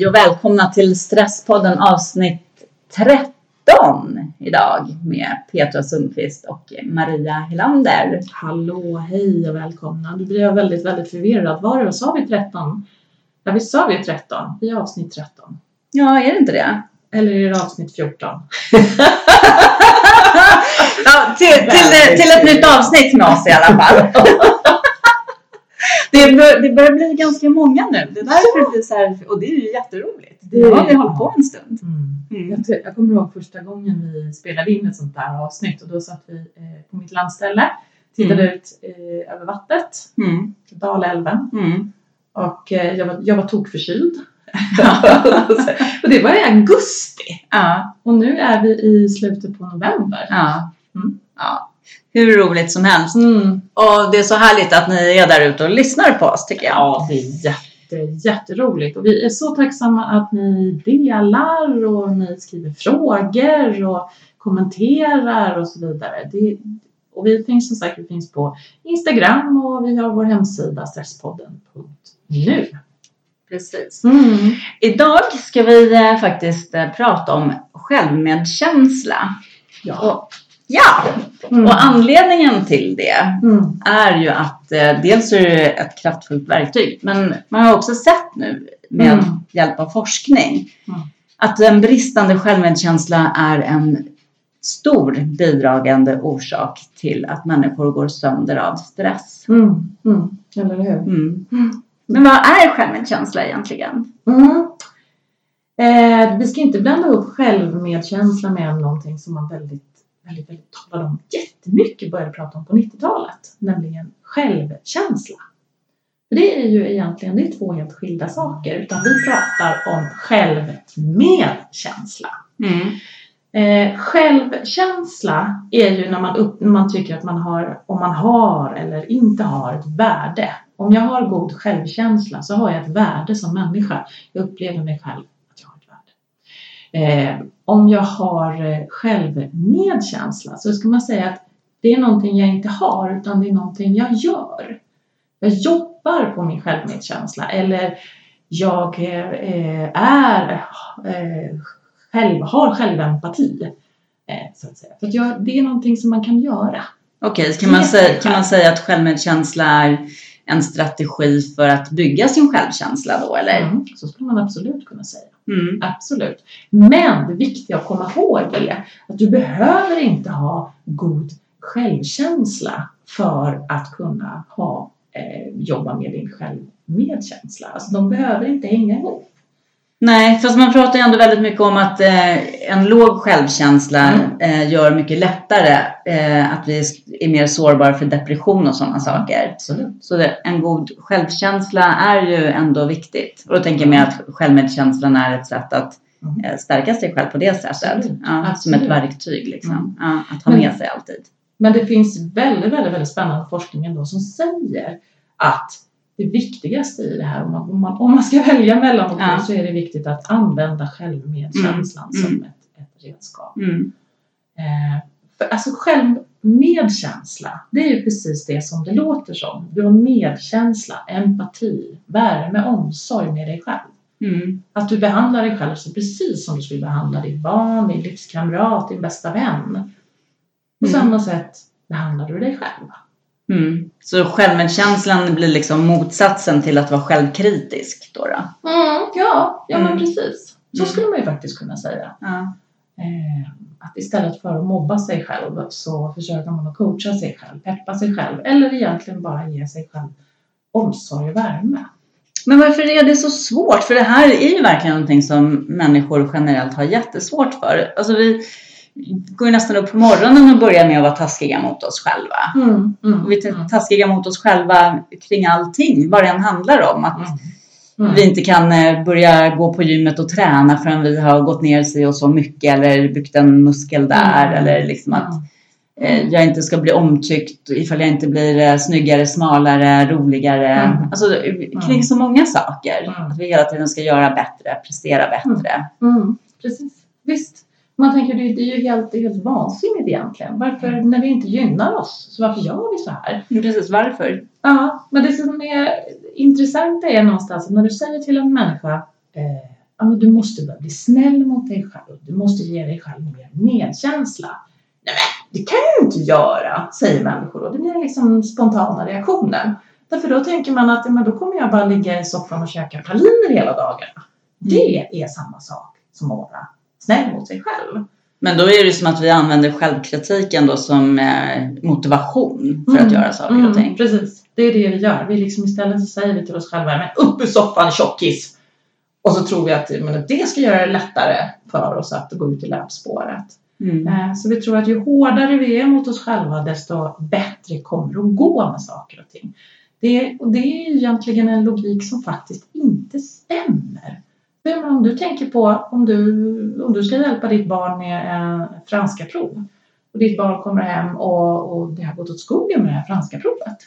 Hej och välkomna till Stresspodden avsnitt 13 idag med Petra Sundqvist och Maria Helander. Hallå, hej och välkomna. Nu blir jag väldigt, väldigt förvirrad. Var det, sa vi 13? Ja, vi sa vi 13. Vi är avsnitt 13. Ja, är det inte det? Eller är det avsnitt 14? ja, till, till, till ett nytt avsnitt med oss i alla fall. Det, bör, det börjar bli ganska många nu. Det är därför det blir så här, och det är ju jätteroligt. Det har vi hållit på en stund. Mm. Mm. Jag, jag kommer ihåg första gången vi spelade in ett sånt där avsnitt och då satt vi eh, på mitt landställe, tittade mm. ut eh, över vattnet, mm. Dalälven mm. och eh, jag, var, jag var tokförkyld. och det var i augusti. Ja. Och nu är vi i slutet på november. Ja. Mm. ja hur roligt som helst. Mm. Och det är så härligt att ni är där ute och lyssnar på oss tycker jag. Ja, det är jätte, jätteroligt och vi är så tacksamma att ni delar och ni skriver frågor och kommenterar och så vidare. Det, och vi finns som sagt vi finns på Instagram och vi har vår hemsida stresspodden.nu. Precis. Mm. Idag ska vi eh, faktiskt eh, prata om självmedkänsla. Ja. Och Ja, mm. och anledningen till det mm. är ju att eh, dels är det ett kraftfullt verktyg, men man har också sett nu med mm. hjälp av forskning mm. att en bristande självmedkänsla är en stor bidragande orsak till att människor går sönder av stress. Mm. Mm. Eller hur? Men vad är självmedkänsla egentligen? Eh, vi ska inte blanda ihop självmedkänsla med någonting som man väldigt väldigt, väldigt talade om jättemycket, började prata om på 90-talet, nämligen självkänsla. det är ju egentligen det är två helt skilda saker, utan vi pratar om självmedkänsla. Mm. Eh, självkänsla är ju när man, upp, när man tycker att man har, om man har eller inte har ett värde. Om jag har god självkänsla så har jag ett värde som människa. Jag upplever mig själv att jag har ett värde. Eh, om jag har eh, självmedkänsla så ska man säga att det är någonting jag inte har utan det är någonting jag gör. Jag jobbar på min självmedkänsla eller jag eh, är eh, själv, har självempati. Så att säga. För att jag, det är någonting som man kan göra. Okej, okay, kan, man säga, kan man säga att självmedkänsla är en strategi för att bygga sin självkänsla då eller? Mm, så skulle man absolut kunna säga. Mm. Absolut. Men det viktiga att komma ihåg är att du behöver inte ha god självkänsla för att kunna ha, eh, jobba med din självmedkänsla. Alltså de behöver inte hänga ihop. Nej, fast man pratar ju ändå väldigt mycket om att eh, en låg självkänsla mm. eh, gör mycket lättare eh, att vi är mer sårbara för depression och sådana saker. Mm. Så det, en god självkänsla är ju ändå viktigt. Och då tänker jag mig att självmedkänslan är ett sätt att mm. eh, stärka sig själv på det sättet. Ja, som ett verktyg liksom. Mm. Ja, att ha med sig alltid. Men det finns väldigt, väldigt, väldigt spännande forskning ändå som säger att det viktigaste i det här, om man, om man, om man ska välja mellan ja. så är det viktigt att använda självmedkänslan mm. som mm. ett, ett redskap. Mm. Eh, för alltså självmedkänsla, det är ju precis det som det låter som. Du har medkänsla, empati, värme, omsorg med dig själv. Mm. Att du behandlar dig själv så precis som du skulle behandla ditt barn, din livskamrat, din bästa vän. På mm. samma sätt behandlar du dig själv. Mm. Så självmedkänslan blir liksom motsatsen till att vara självkritisk då? då? Mm, ja, ja men mm. precis. Så skulle man ju faktiskt kunna säga. Ja. Eh, att istället för att mobba sig själv så försöker man att coacha sig själv, peppa sig själv eller egentligen bara ge sig själv omsorg och värme. Men varför är det så svårt? För det här är ju verkligen någonting som människor generellt har jättesvårt för. Alltså vi, går ju nästan upp på morgonen och börjar med att vara taskiga mot oss själva. Mm, mm, vi är mm. taskiga mot oss själva kring allting, vad det än handlar om. Att mm, mm. vi inte kan eh, börja gå på gymmet och träna förrän vi har gått ner sig och så mycket eller byggt en muskel där. Mm, eller liksom att eh, jag inte ska bli omtyckt ifall jag inte blir eh, snyggare, smalare, roligare. Alltså kring så många saker. Att vi hela tiden ska göra bättre, prestera bättre. Precis, visst. Man tänker det, det är ju helt, helt vansinnigt egentligen. Varför, mm. när vi inte gynnar oss, så varför gör vi så här? Precis, varför? Ja, men det som är intressant är någonstans att när du säger till en människa eh, ja, men du måste börja bli snäll mot dig själv. Du måste ge dig själv mer medkänsla. Nej, det kan jag inte göra, säger människor och det blir liksom spontana reaktionen. Därför då tänker man att men då kommer jag bara ligga i soffan och käka praliner hela dagarna. Det är samma sak som att vara snäll mot sig själv. Men då är det som att vi använder självkritiken då som eh, motivation för mm. att göra saker och ting. Mm, precis, det är det vi gör. Vi liksom istället så säger vi till oss själva, men upp ur soffan tjockis! Och så tror vi att men, det ska göra det lättare för oss att gå ut i löpspåret. Mm. Eh, så vi tror att ju hårdare vi är mot oss själva desto bättre kommer det att gå med saker och ting. Det, och det är egentligen en logik som faktiskt inte stämmer. Men om du tänker på om du, om du ska hjälpa ditt barn med eh, franska prov och ditt barn kommer hem och, och det har gått åt skogen med det här franska provet.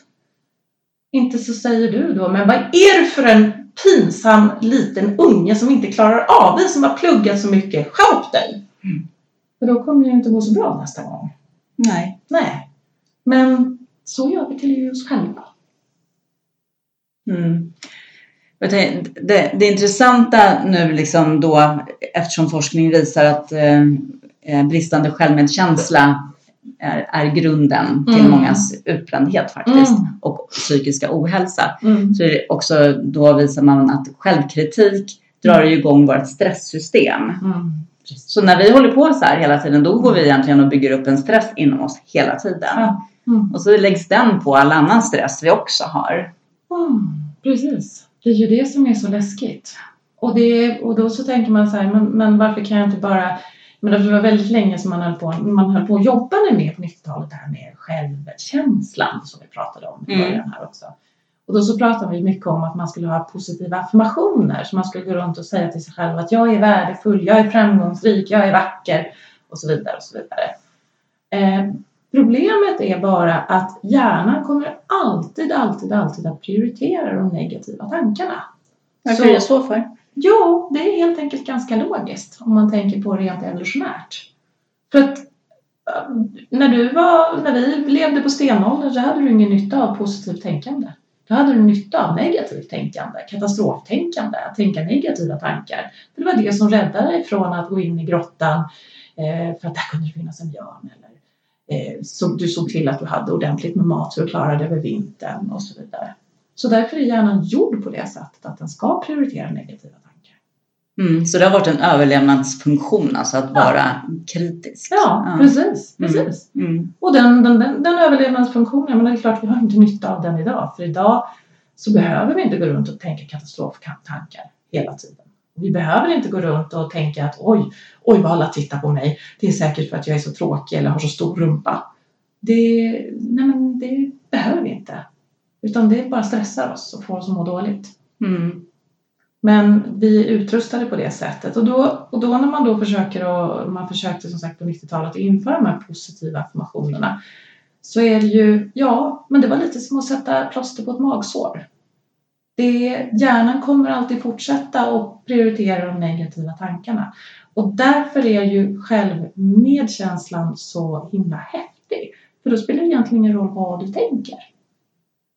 Inte så säger du då, men vad är det för en pinsam liten unge som inte klarar av det, som har pluggat så mycket. Skärp dig! Mm. För då kommer det inte gå så bra nästa gång. Nej. Nej. Men så gör vi till oss själva. Mm. Det, det, det intressanta nu liksom då, eftersom forskning visar att eh, eh bristande självmedkänsla är, är grunden till mm. mångas utbrändhet faktiskt mm. och psykiska ohälsa. Mm. Så också då visar man att självkritik drar igång vårt stresssystem. Mm. Så när vi håller på så här hela tiden då går vi egentligen och bygger upp en stress inom oss hela tiden. Mm. Och så läggs den på all annan stress vi också har. Mm. Precis. Det är ju det som är så läskigt. Och, det, och då så tänker man så här, men, men varför kan jag inte bara men det var väldigt länge som man höll på, man höll på att jobba med på 90-talet, det här med självkänslan som vi pratade om i mm. början här också. Och då så pratade vi mycket om att man skulle ha positiva affirmationer, så man skulle gå runt och säga till sig själv att jag är värdefull, jag är framgångsrik, jag är vacker och så vidare och så vidare. Eh, problemet är bara att hjärnan kommer alltid, alltid, alltid att prioritera de negativa tankarna. Varför är det så för? Jo, det är helt enkelt ganska logiskt om man tänker på det rent evolutionärt. För att äh, när, du var, när vi levde på stenåldern så hade du ingen nytta av positivt tänkande. Då hade du nytta av negativt tänkande, katastroftänkande, att tänka negativa tankar. För det var det som räddade dig från att gå in i grottan eh, för att där kunde det finnas en björn. Eller, eh, så du såg till att du hade ordentligt med mat så du klarade över vintern och så vidare. Så därför är hjärnan gjord på det sättet att den ska prioritera negativa tankar. Mm, så det har varit en överlevnadsfunktion, alltså att ja. vara kritisk? Ja, ja. precis. Mm, precis. Mm. Och den, den, den, den överlevnadsfunktionen, men det är klart vi har inte nytta av den idag. För idag så behöver vi inte gå runt och tänka katastroftankar hela tiden. Vi behöver inte gå runt och tänka att oj, oj vad alla tittar på mig. Det är säkert för att jag är så tråkig eller har så stor rumpa. Det, nej men det behöver vi inte. Utan det bara stressar oss och får oss att må dåligt. Mm. Men vi är utrustade på det sättet och då, och då när man då försöker och man försökte som sagt på 90-talet införa de här positiva affirmationerna så är det ju, ja, men det var lite som att sätta plåster på ett magsår. Det, hjärnan kommer alltid fortsätta och prioritera de negativa tankarna och därför är ju självmedkänslan så himla häftig. För då spelar det egentligen ingen roll vad du tänker.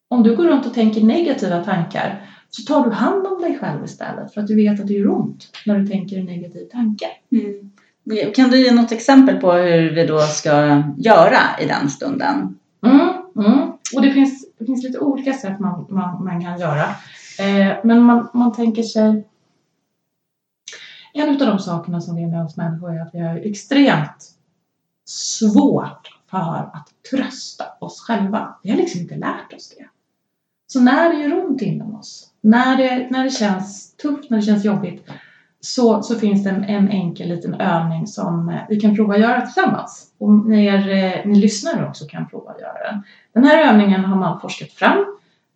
Om du går runt och tänker negativa tankar så tar du hand om dig själv istället för att du vet att det gör ont när du tänker en negativ tanke. Mm. Kan du ge något exempel på hur vi då ska göra i den stunden? Mm, mm. Och det finns, det finns lite olika sätt man, man, man kan göra. Eh, men man, man tänker sig en av de sakerna som vi är med oss människor är att vi har extremt svårt för att trösta oss själva. Vi har liksom inte lärt oss det. Så när det gör ont inom oss, när det, när det känns tufft, när det känns jobbigt, så, så finns det en, en enkel liten övning som eh, vi kan prova att göra tillsammans. Och ni, er, eh, ni lyssnare också kan prova att göra den. Den här övningen har man forskat fram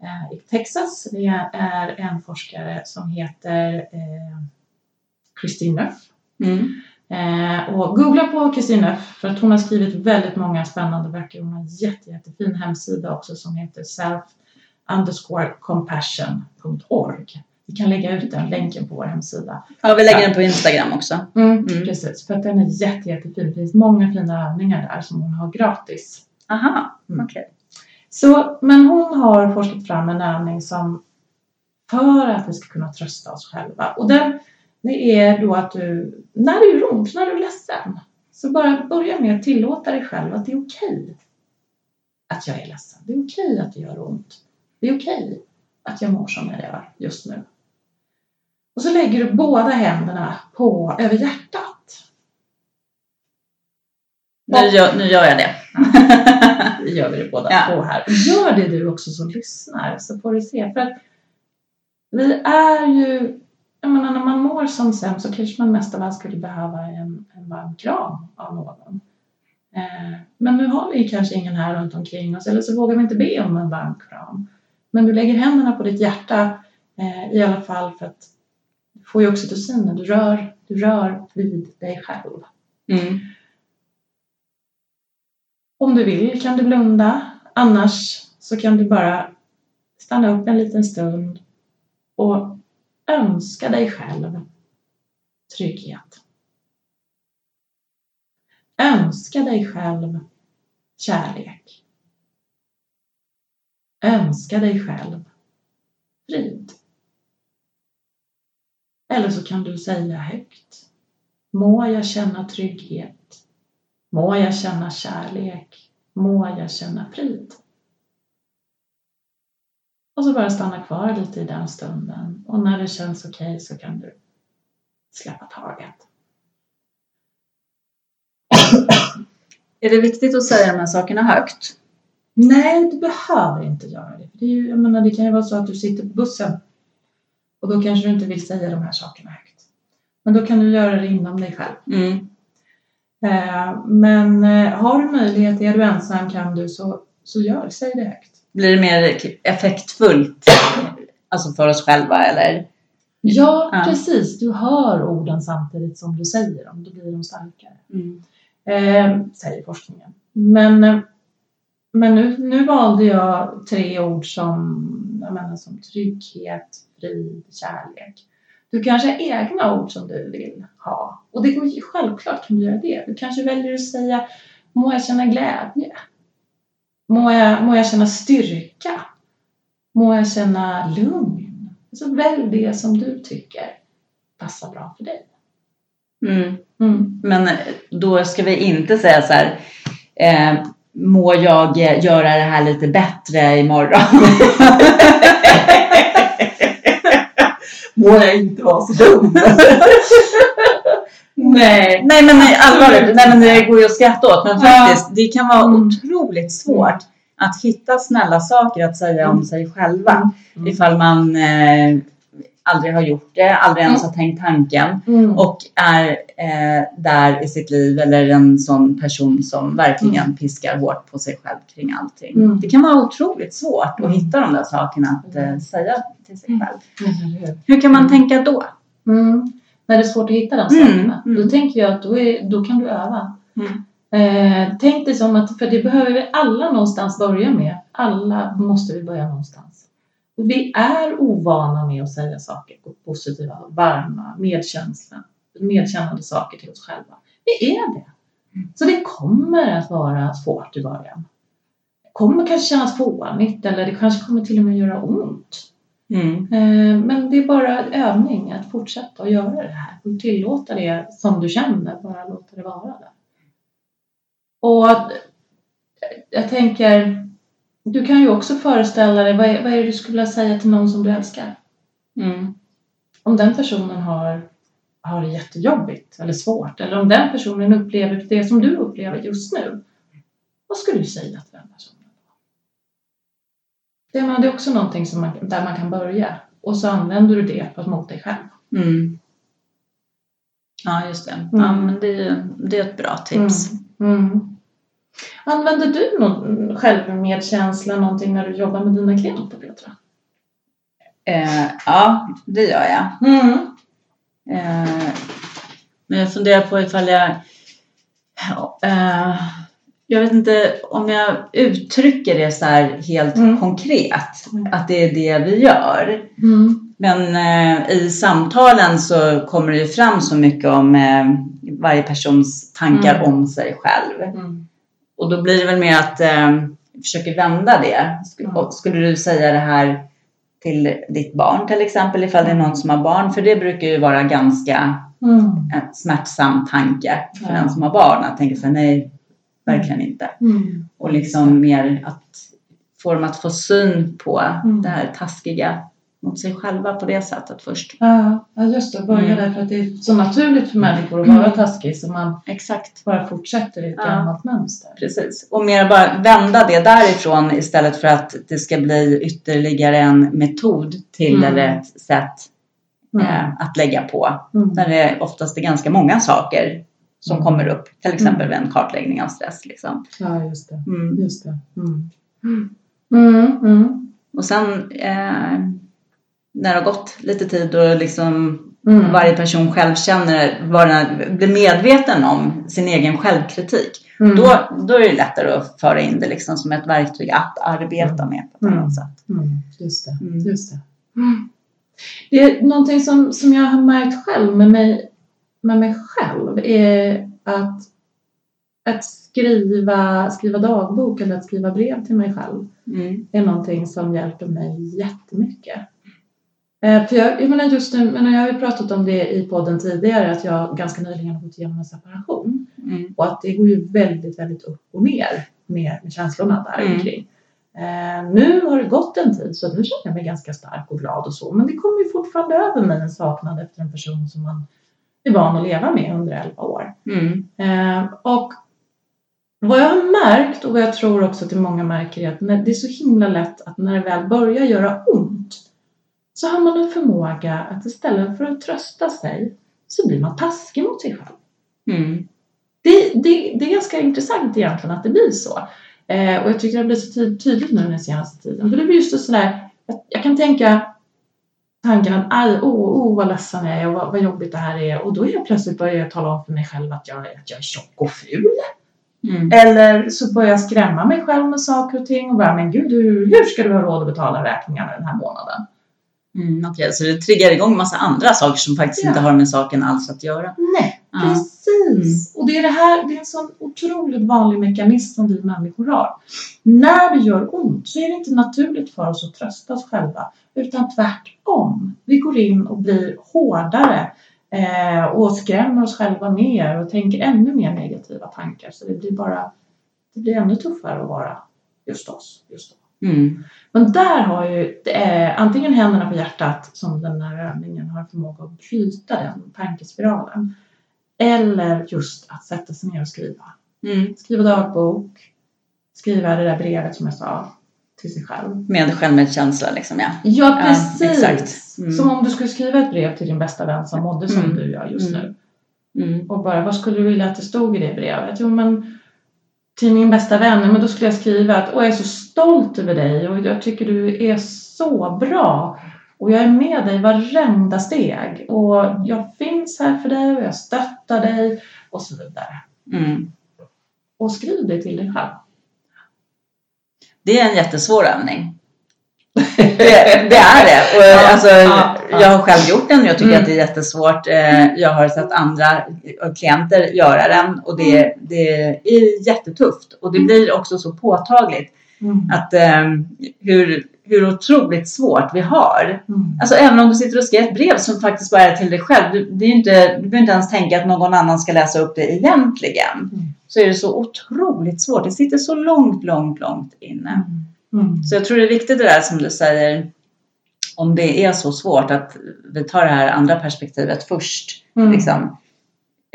eh, i Texas. Det är en forskare som heter eh, Christine Neff. Mm. Eh, och googla på Christine Neff för att hon har skrivit väldigt många spännande böcker. Hon har en jätte, jättefin hemsida också som heter Self underscore compassion.org. Vi kan lägga ut den länken på vår hemsida. Ja, vi lägger den på Instagram också. Mm, mm. Precis, för att den är jätte, jättefin. Det finns många fina övningar där som hon har gratis. Aha, mm. okej. Okay. Så, men hon har forskat fram en övning som för att vi ska kunna trösta oss själva. Och den, det är då att du, när det gör ont, när du är ledsen, så bara börja med att tillåta dig själv att det är okej att jag är ledsen. Det är okej att det gör ont. Det är okej att jag mår som jag gör just nu. Och så lägger du båda händerna på över hjärtat. Nu gör, nu gör jag det. Nu gör vi det båda Ja. två här. Gör det du också som lyssnar så får du se. För att vi är ju, jag menar när man mår som sämst så kanske man mest av allt skulle behöva en, en varm kram av någon. Eh, men nu har vi kanske ingen här runt omkring oss eller så vågar vi inte be om en varm kram. Men du lägger händerna på ditt hjärta eh, i alla fall för att får ju oxytocin, du rör, du rör vid dig själv. Mm. Om du vill kan du blunda, annars så kan du bara stanna upp en liten stund och önska dig själv trygghet. Önska dig själv kärlek. Önska dig själv frid. Eller så kan du säga högt. Må jag känna trygghet. Må jag känna kärlek. Må jag känna frid. Och så bara stanna kvar lite i den stunden. Och när det känns okej så kan du släppa taget. Är det viktigt att säga de här sakerna högt? Nej, du behöver inte göra det. Det, ju, menar, det kan ju vara så att du sitter på bussen och då kanske du inte vill säga de här sakerna högt. Men då kan du göra det inom dig själv. Mm. Eh, men eh, har du möjlighet, är du ensam kan du så, så gör, säg det högt. Blir det mer effektfullt alltså för oss själva eller? Ja, Ja. precis. Du hör orden samtidigt som du säger dem. Då blir de starkare. Mm. Eh, säger forskningen. Men, eh, men nu, nu valde jag tre ord som, jag menar, som trygghet, frid, kärlek. Du kanske har egna ord som du vill ha. Och det går ju självklart kan du göra det. Du kanske väljer att säga må jag känna glädje? Må jag, må jag känna styrka? Må jag känna lugn? Så välj det som du tycker passar bra för dig. Mm. Mm. Men då ska vi inte säga så här. Eh, må jag eh, göra det här lite bättre imorgon? Må jag inte vara så dum? Nej. Nej men nej, allvarligt, nej men det går ju att skratta åt men Ja. faktiskt det kan vara Mm. otroligt svårt att hitta snälla saker att säga om Mm. sig själva. Mm. Ifall man eh, aldrig har gjort det, aldrig ens har tänkt tanken Mm. och är eh, där i sitt liv eller en sån person som verkligen piskar hårt på sig själv kring allting. Mm. Det kan vara otroligt svårt Mm. att hitta de där sakerna att eh, säga till sig Mm. själv. Hur? Kan man Mm. tänka då? Mm. När det är svårt att hitta de Mm, sakerna, mm. då tänker jag att då, är, då kan du öva. Mm. Eh, tänk dig som att, för det behöver vi alla någonstans börja med. Alla måste vi börja någonstans. Vi är ovana med att säga saker, positiva, varma, medkännande saker till oss själva. Vi är det. Så det kommer att vara svårt i början. Det kommer kanske kännas fånigt eller det kanske kommer till och med göra ont. Mm. Eh, Men det är bara övning att fortsätta att göra det här och tillåta det som du känner, bara låta det vara där. Och jag tänker, du kan ju också föreställa dig, vad är, vad är det du skulle vilja säga till någon som du älskar? Mm. Om den personen har, har det jättejobbigt eller svårt, eller om den personen upplever det som du upplever just nu, vad skulle du säga till den personen? Det, är också någonting som man, där man kan börja och så använder du det mot dig själv. Mm. Ja, just det. Ja, Mm. men det, är- det är ett bra tips. Mm. Använder du någon självmedkänsla någonting när du jobbar med dina klienter Petra? Eh, ja, det gör jag. Mm. Eh, men jag funderar på ifall jag... Eh, jag vet inte om jag uttrycker det så här helt Mm. konkret. Att det är det vi gör. Mm. Men eh, i samtalen så kommer det ju fram så mycket om eh, varje persons tankar Mm. om sig själv. Mm. Och då blir det väl mer att eh, försöka vända det. Sk- Mm. och Skulle du säga det här till ditt barn till exempel ifall det är någon som har barn. För det brukar ju vara ganska Mm. en smärtsam tanke för den som har barn. Att tänka sig nej, verkligen inte. Mm. Och liksom mer att få dem att få syn på Mm. det här taskiga mot sig själva på det sättet först. Ja, just det. Börja Mm. därför att det är så naturligt för människor att vara taskig så man Exakt. bara fortsätter i ett Ja. gammalt mönster. Precis. Och mer bara vända det därifrån istället för att det ska bli ytterligare en metod till Mm. eller ett sätt Mm. eh, att lägga på. Mm. Där det oftast är ganska många saker som Mm. kommer upp. Till exempel vid en kartläggning av stress. Liksom. Ja, just det. Mm. Just det. Mm. Mm. Mm. Och sen eh, när det har gått lite tid och liksom Mm. varje person själv känner, vad den, blir medveten om sin egen självkritik. Mm. Då, då är det lättare att föra in det liksom som ett verktyg att arbeta med på ett Mm. annat sätt. Mm. Just det. Mm. Just det. Det är någonting som, som jag har märkt själv med mig, med mig själv är att, att skriva, skriva dagbok eller att skriva brev till mig själv Mm. är någonting som hjälper mig jättemycket. Eh, för jag, jag menar just nu, men jag har ju pratat om det i podden tidigare att jag ganska nyligen har gått igenom en separation Mm. och att det går ju väldigt, väldigt upp och ner med, med känslorna där Mm. omkring. Eh, nu har det gått en tid så nu känner jag mig ganska stark och glad och så men det kommer ju fortfarande över mig en saknad efter en person som man är van att leva med under 11 år. Mm. Eh, och vad jag har märkt och vad jag tror också att många märker är att det är så himla lätt att när det väl börjar göra ont så har man en förmåga att istället för att trösta sig så blir man taskig mot sig själv. Mm. Det, det, det är ganska intressant egentligen att det blir så. Eh, och jag tycker det har blivit så ty- tydligt nu den senaste tiden. För det blir just sådär, jag, jag kan tänka tanken att aj, oh, oh vad ledsen jag är och vad, vad jobbigt det här är. Och då är jag plötsligt börjar jag tala om för mig själv att jag, att jag är tjock och ful. Mm. Eller så börjar jag skrämma mig själv med saker och ting och bara, men gud, hur, hur ska du ha råd att betala räkningarna den här månaden? Mm. Okej, så det triggar igång massa andra saker som faktiskt Ja. inte har med saken alls att göra. Nej, Ja. precis. Och det är det här, det är en sån otroligt vanlig mekanism som vi människor har. När det gör ont så är det inte naturligt för oss att trösta oss själva, utan tvärtom. Vi går in och blir hårdare eh, och skrämmer oss själva mer och tänker ännu mer negativa tankar. Så det blir bara, det blir ännu tuffare att vara just oss, just då. Mm. Men där har ju eh, antingen händerna på hjärtat som den här övningen har förmåga att bryta den tankespiralen. Eller just att sätta sig ner och skriva. Mm. Skriva dagbok, skriva det där brevet som jag sa till sig själv. Med självmedkänsla liksom ja. Ja, Ja, precis! exakt. Mm. Som om du skulle skriva ett brev till din bästa vän som mådde som Mm. du gör just Mm. nu. Mm. Och bara, vad skulle du vilja att det stod i det brevet? Jo, men till min bästa vän, men då skulle jag skriva att Åh, jag är så stolt över dig och jag tycker du är så bra. Och jag är med dig varenda steg. Och jag finns här för dig och jag stöttar dig och så vidare. Mm. Och skriv det till dig själv. Det är en jättesvår övning. Det, det är det. Och Ja, alltså, ja, ja. Jag har själv gjort den och jag tycker Mm. att det är jättesvårt. Eh, Jag har sett andra klienter göra den och det, det är jättetufft. Och det blir också så påtagligt att eh, hur, hur otroligt svårt vi har. Mm. Alltså även om du sitter och skriver ett brev som faktiskt bara är till dig själv. Du, det är inte, du behöver inte ens tänka att någon annan ska läsa upp det egentligen. Mm. Så är det så otroligt svårt. Det sitter så långt, långt, långt inne. Mm. Så jag tror det är viktigt det där som du säger. Om det är så svårt att vi tar det här andra perspektivet först. Mm. Liksom,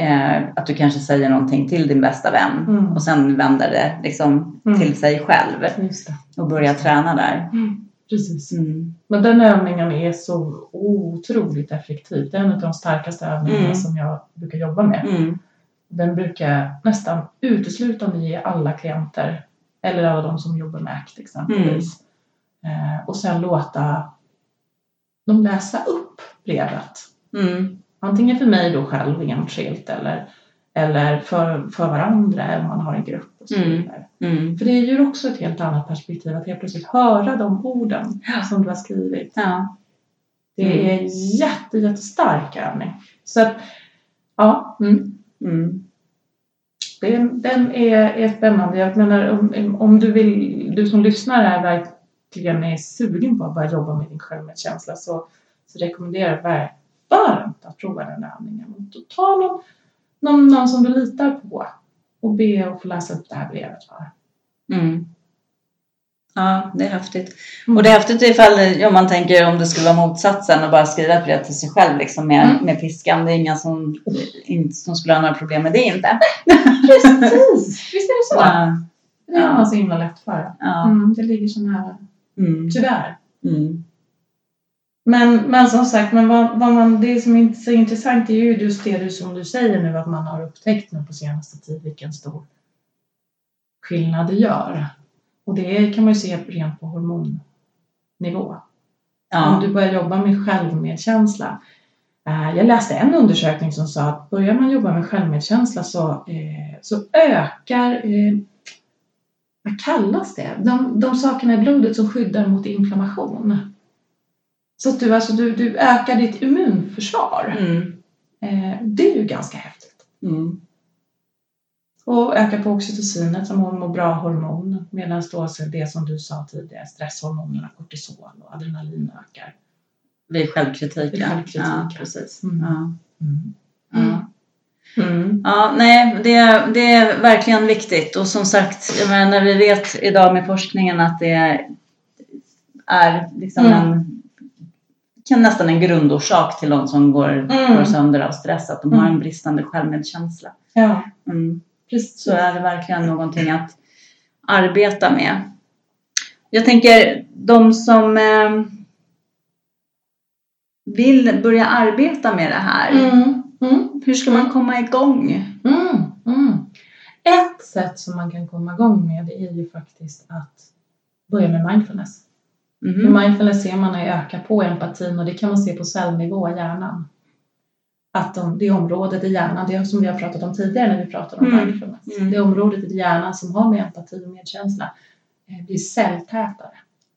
eh, att du kanske säger någonting till din bästa vän. Mm. Och sen vänder det liksom Mm. till sig själv. Och börjar träna där. Precis. Mm. Men den övningen är så otroligt effektiv. Det är en av de starkaste övningarna Mm. som jag brukar jobba med. Mm. Den brukar jag nästan uteslutande ge alla klienter eller alla de som jobbar med ACT exempelvis. Eh, och sen låta dem läsa upp brevet. Mm. Antingen för mig då själv enskilt eller, eller för, för varandra om man har en grupp och så Mm. vidare. Mm. För det ger ju också ett helt annat perspektiv att helt plötsligt höra de orden som du har skrivit. Ja. Det är en jätte, jättestark övning. Så att, ja, mm det, Den, är, är spännande. Jag menar, om, om du, vill, du som lyssnar är verkligen är sugen på att börja jobba med din självmedkänsla så, så rekommenderar jag varmt att prova den här övningen. Ta någon, någon, någon som du litar på och be att få läsa upp det här brevet för. Mm. Ja, det är häftigt. Mm. Och det är häftigt ifall om man tänker om det skulle vara motsatsen och bara skriva ett brev till sig själv liksom med, mm. med piskan. Det är inga som, som skulle ha några problem med det inte. Precis, visst är det så? Ja. Det är man så himla lätt för. Ja. Mm, det ligger så nära. Mm. Tyvärr. Mm. Men, men som sagt, men vad, vad man, det som är så intressant är ju just det du, som du säger nu att man har upptäckt nu på senaste tid vilken stor skillnad det gör. Och det kan man ju se rent på hormonnivå. Ja. Om du börjar jobba med självmedkänsla. Eh, jag läste en undersökning som sa att börjar man jobba med självmedkänsla så, eh, så ökar eh, vad kallas det? De, de sakerna i blodet som skyddar mot inflammation. Så att du, alltså, du, du ökar ditt immunförsvar. Mm. Det är ju ganska häftigt. Mm. Och ökar på oxytocinet som mår bra hormon. Medan då det som du sa tidigare, stresshormonerna, kortisol och adrenalin ökar. Vid självkritik. Vid självkritik, ja. precis. Mm. Ja. Mm. Ja. Mm. Ja, nej, det, det är verkligen viktigt och som sagt, jag menar, vi vet idag med forskningen att det är liksom mm. en kan nästan en grundorsak till de som går, mm. går sönder av stress, att de har en mm. bristande självmedkänsla. Ja. Precis. Så är det verkligen någonting att arbeta med. Jag tänker de som eh, vill börja arbeta med det här. Mm. Mm. Hur ska man komma igång? Mm. Mm. Ett sätt som man kan komma igång med är ju faktiskt att börja med mindfulness. Mm. Med mindfulness ser man att öka på empatin och det kan man se på cellnivå i hjärnan. Att de, det området i hjärnan, det som vi har pratat om tidigare när vi pratade om mm. mindfulness, mm. det området i hjärnan som har med empati och medkänsla eh, blir celltätare.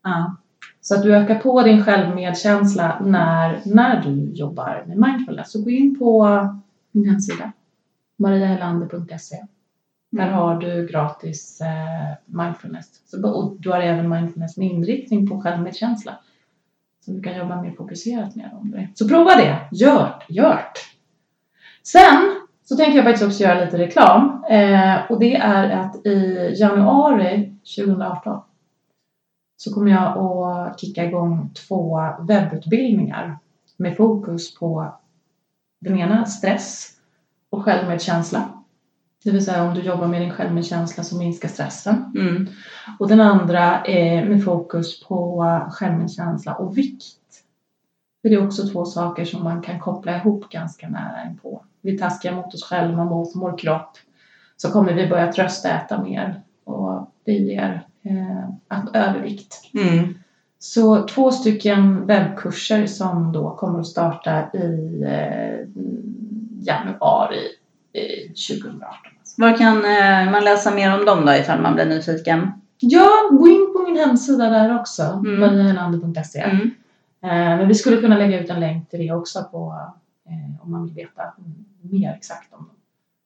Ja. Så att du ökar på din självmedkänsla när, när du jobbar med mindfulness. Så gå in på min hemsida, mariahelander.se. Där mm. har du gratis eh, mindfulness. Så, och du har även mindfulness med inriktning på självmedkänsla. Så du kan jobba mer fokuserat med om det. Så prova det! Gör Gör Sen så tänker jag faktiskt också göra lite reklam. Eh, och det är att i januari 2018 så kommer jag att kicka igång två webbutbildningar med fokus på den ena stress och självmedkänsla. Det vill säga om du jobbar med din självmedkänsla så minskar stressen. Mm. Och den andra är med fokus på självmedkänsla och vikt. För det är också två saker som man kan koppla ihop ganska nära inpå. Vi taskiga mot oss själva, mot vår kropp. Så kommer vi börja tröstäta mer och det ger eh, att övervikt. Mm. Så två stycken webbkurser som då kommer att starta i eh, januari 2018. Var kan eh, man läsa mer om dem då ifall man blir nyfiken? Ja, gå in på min hemsida där också, mm. mariahelander.se. Mm. Eh, men vi skulle kunna lägga ut en länk till det också på, eh, om man vill veta mer exakt om dem.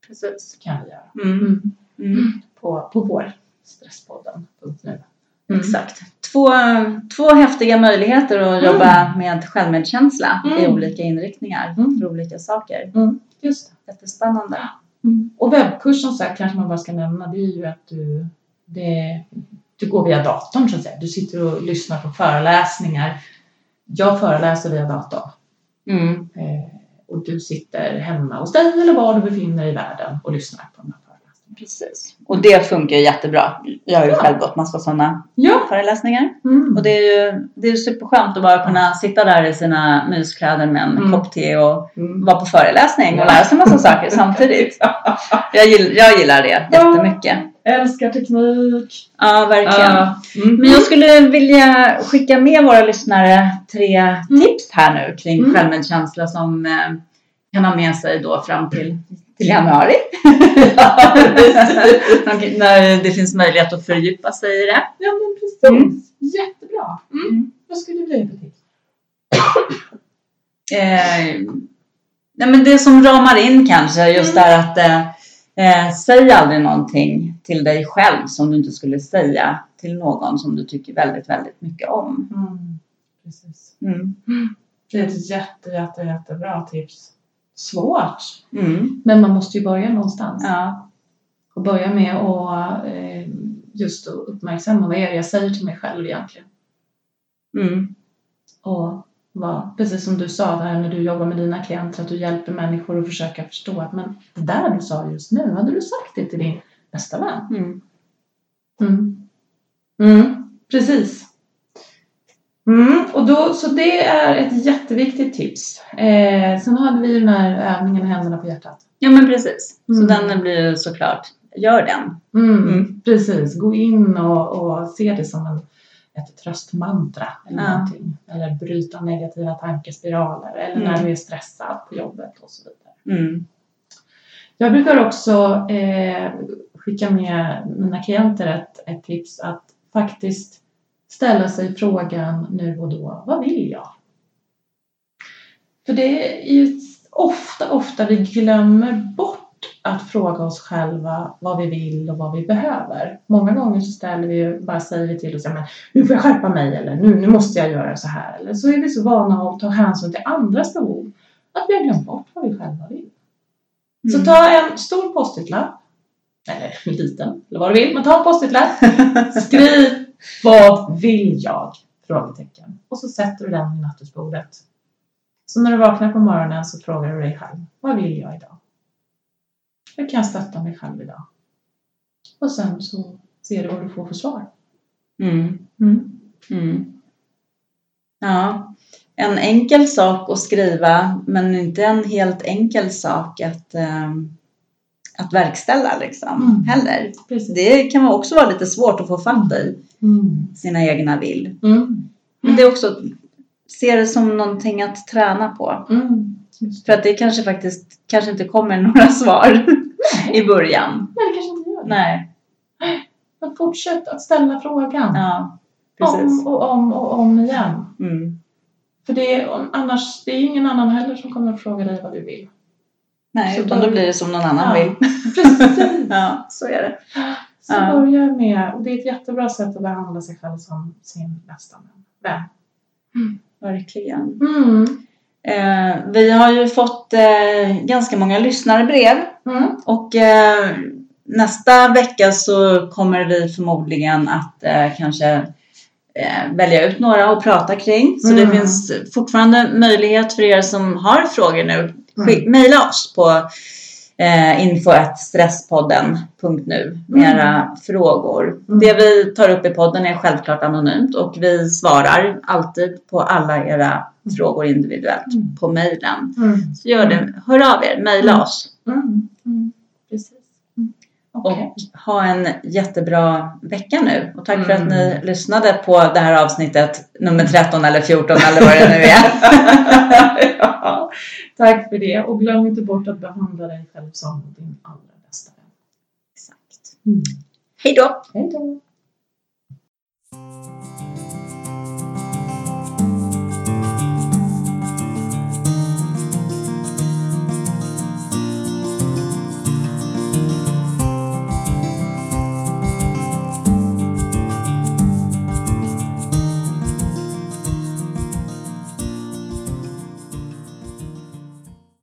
Precis. kan vi göra. Mm. mm. mm. På, på vår stresspodden.nu. Mm. Exakt. Två, två häftiga möjligheter att mm. jobba med självmedkänsla mm. i olika inriktningar mm. för olika saker. Mm. Just det. Jättespännande. Mm. Och webbkursen så här, kanske man bara ska nämna det är ju att du, det, du går via datorn så att säga. Du sitter och lyssnar på föreläsningar. Jag föreläser via datorn. Mm. Eh, och du sitter hemma hos dig eller var du befinner dig i världen och lyssnar på de här Precis. Och det funkar jättebra. Jag har ju ja. själv gått massa sådana ja. föreläsningar. Mm. Och det är ju det är superskönt att bara kunna sitta där i sina myskläder med en mm. kopp te och mm. vara på föreläsning och lära sig massa saker samtidigt. Jag gillar, jag gillar det jättemycket. Älskar teknik. Ja, verkligen. Mm. Men jag skulle vilja skicka med våra lyssnare tre mm. tips här nu kring mm. självmedkänsla som eh, kan ha med sig då fram till till januari. När det finns möjlighet att fördjupa sig i det. Ja men precis. Mm. Jättebra. Mm. mm. Vad skulle för tips? eh, nej, men det som ramar in kanske just mm. är att eh, eh, säg aldrig någonting till dig själv som du inte skulle säga till någon som du tycker väldigt, väldigt mycket om. Mm. Precis. Mm. Det är ett jätte, jätte, jättebra tips. Svårt, Mm. men man måste ju börja någonstans. Ja. Och börja med att eh, just att uppmärksamma vad är det jag säger till mig själv egentligen. Mm. Och vad, precis som du sa där när du jobbar med dina klienter, att du hjälper människor att försöka förstå att men det där du sa just nu, hade du sagt det till din bästa vän? Mm. Mm. Mm, precis. Mm, och då, så det är ett jätteviktigt tips. Eh, sen hade vi den här övningen Händerna på hjärtat. ja, men precis. Så Mm. den blir ju såklart, gör den. Mm, Mm. Precis, gå in och, och se det som en, ett tröstmantra eller Ja. någonting. Eller bryta negativa tankespiraler eller Mm. när du är stressad på jobbet och så vidare. Mm. Jag brukar också eh, skicka med mina klienter ett, ett tips att faktiskt ställa sig frågan nu och då, vad vill jag? För det är ju ofta, ofta vi glömmer bort att fråga oss själva vad vi vill och vad vi behöver. Många gånger så ställer vi ju, bara säger vi till oss, men nu får jag skärpa mig eller nu, nu måste jag göra så här. Eller så är vi så vana att ta hänsyn till andras behov att vi har glömt bort vad vi själva vill. Så Mm. ta en stor post-it-lapp, eller liten, eller vad du vill, men ta en post-it-lapp, skriv vad vill jag? Frågetecken. Och så sätter du den vid nattduksbordet. Så när du vaknar på morgonen så frågar du dig själv, vad vill jag idag? Hur kan jag stötta mig själv idag? Och sen så ser du vad du får för svar. Mm. Mm. Mm. Ja, en enkel sak att skriva men inte en helt enkel sak att, ehm, att verkställa liksom Mm. heller. Precis. Det kan också vara lite svårt att få fatt i Mm. sina egna vill. Mm. Men det är också, se det som någonting att träna på. Mm. För att det kanske faktiskt kanske inte kommer några svar i början. Nej, det kanske inte gör. Nej. Men fortsätt att ställa frågan. Ja. Om och om och om igen. Mm. För det är, annars, det är ingen annan heller som kommer att fråga dig vad du vill. Nej, Så utan då- då blir det som någon annan Ja. vill. Precis. Ja, så är det. Så Ja. börja med, och det är ett jättebra sätt att behandla sig själv som sin bästa vän. Verkligen. Mm. Eh, vi har ju fått eh, ganska många lyssnarbrev Mm. och eh, nästa vecka så kommer vi förmodligen att eh, kanske eh, välja ut några och prata kring. Så det Mm. finns fortfarande möjlighet för er som har frågor nu. Skick, Mm. Mejla oss på eh, info.stresspodden.nu med Mm. era frågor. Mm. Det vi tar upp i podden är självklart anonymt och vi svarar alltid på alla era frågor individuellt Mm. på mejlen. Mm. Så gör det, hör av er, mejla Mm. oss Mm. Mm. Mm. Okej. och ha en jättebra vecka nu. Och tack för att Mm. ni lyssnade på det här avsnittet nummer 13 eller 14 eller vad det nu är. ja, tack för det. Och glöm inte bort att behandla dig själv som din allra bästa vän. Exakt. Mm. Hej då! Hej då!